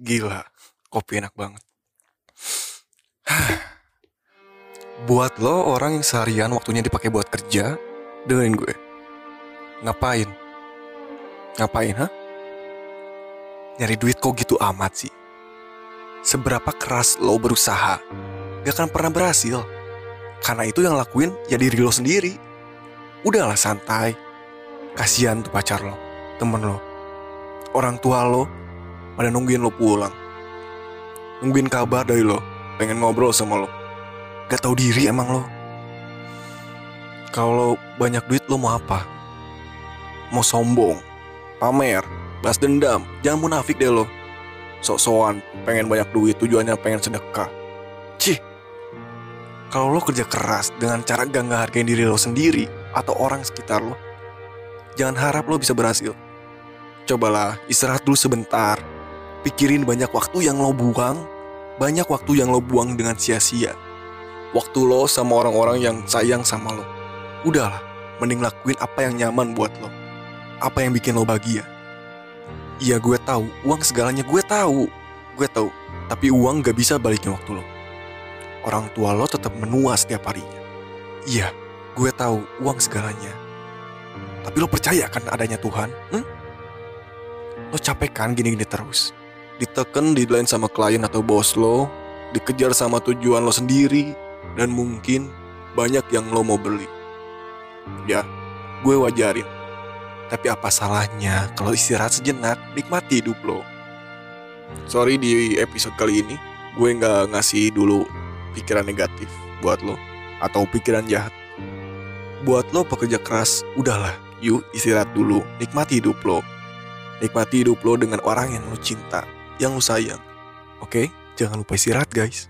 Gila, kopi enak banget. buat lo orang yang seharian waktunya dipakai buat kerja, dengerin gue. Ngapain? Ngapain, ha? Nyari duit kok gitu amat sih? Seberapa keras lo berusaha, gak akan pernah berhasil. Karena itu yang lakuin ya diri lo sendiri. Udahlah santai. Kasihan tuh pacar lo, temen lo, orang tua lo, pada nungguin lo pulang. Nungguin kabar dari lo, pengen ngobrol sama lo. Gak tahu diri emang lo. Kalau banyak duit lo mau apa? Mau sombong, pamer, balas dendam, jangan munafik deh lo. Sok-sokan, pengen banyak duit, tujuannya pengen sedekah. Cih, kalau lo kerja keras dengan cara gak ngehargain diri lo sendiri atau orang sekitar lo, jangan harap lo bisa berhasil. Cobalah istirahat dulu sebentar. Pikirin banyak waktu yang lo buang, banyak waktu yang lo buang dengan sia-sia. Waktu lo sama orang-orang yang sayang sama lo. Udahlah, mending lakuin apa yang nyaman buat lo. Apa yang bikin lo bahagia. Iya gue tahu, uang segalanya gue tahu. Gue tahu, tapi uang gak bisa balikin waktu lo. Orang tua lo tetap menua setiap harinya. Iya, gue tahu uang segalanya. Tapi lo percaya kan adanya Tuhan? Hmm? Lo capek kan gini-gini terus? Diteken deadline sama klien atau bos lo, dikejar sama tujuan lo sendiri, dan mungkin banyak yang lo mau beli. Ya, gue wajarin. Tapi apa salahnya kalau istirahat sejenak, nikmati hidup lo. Sorry di episode kali ini, gue nggak ngasih dulu pikiran negatif buat lo, atau pikiran jahat. Buat lo pekerja keras, udahlah, yuk istirahat dulu, nikmati hidup lo. Nikmati hidup lo dengan orang yang lo cinta, yang lo sayang. Oke, jangan lupa istirahat guys.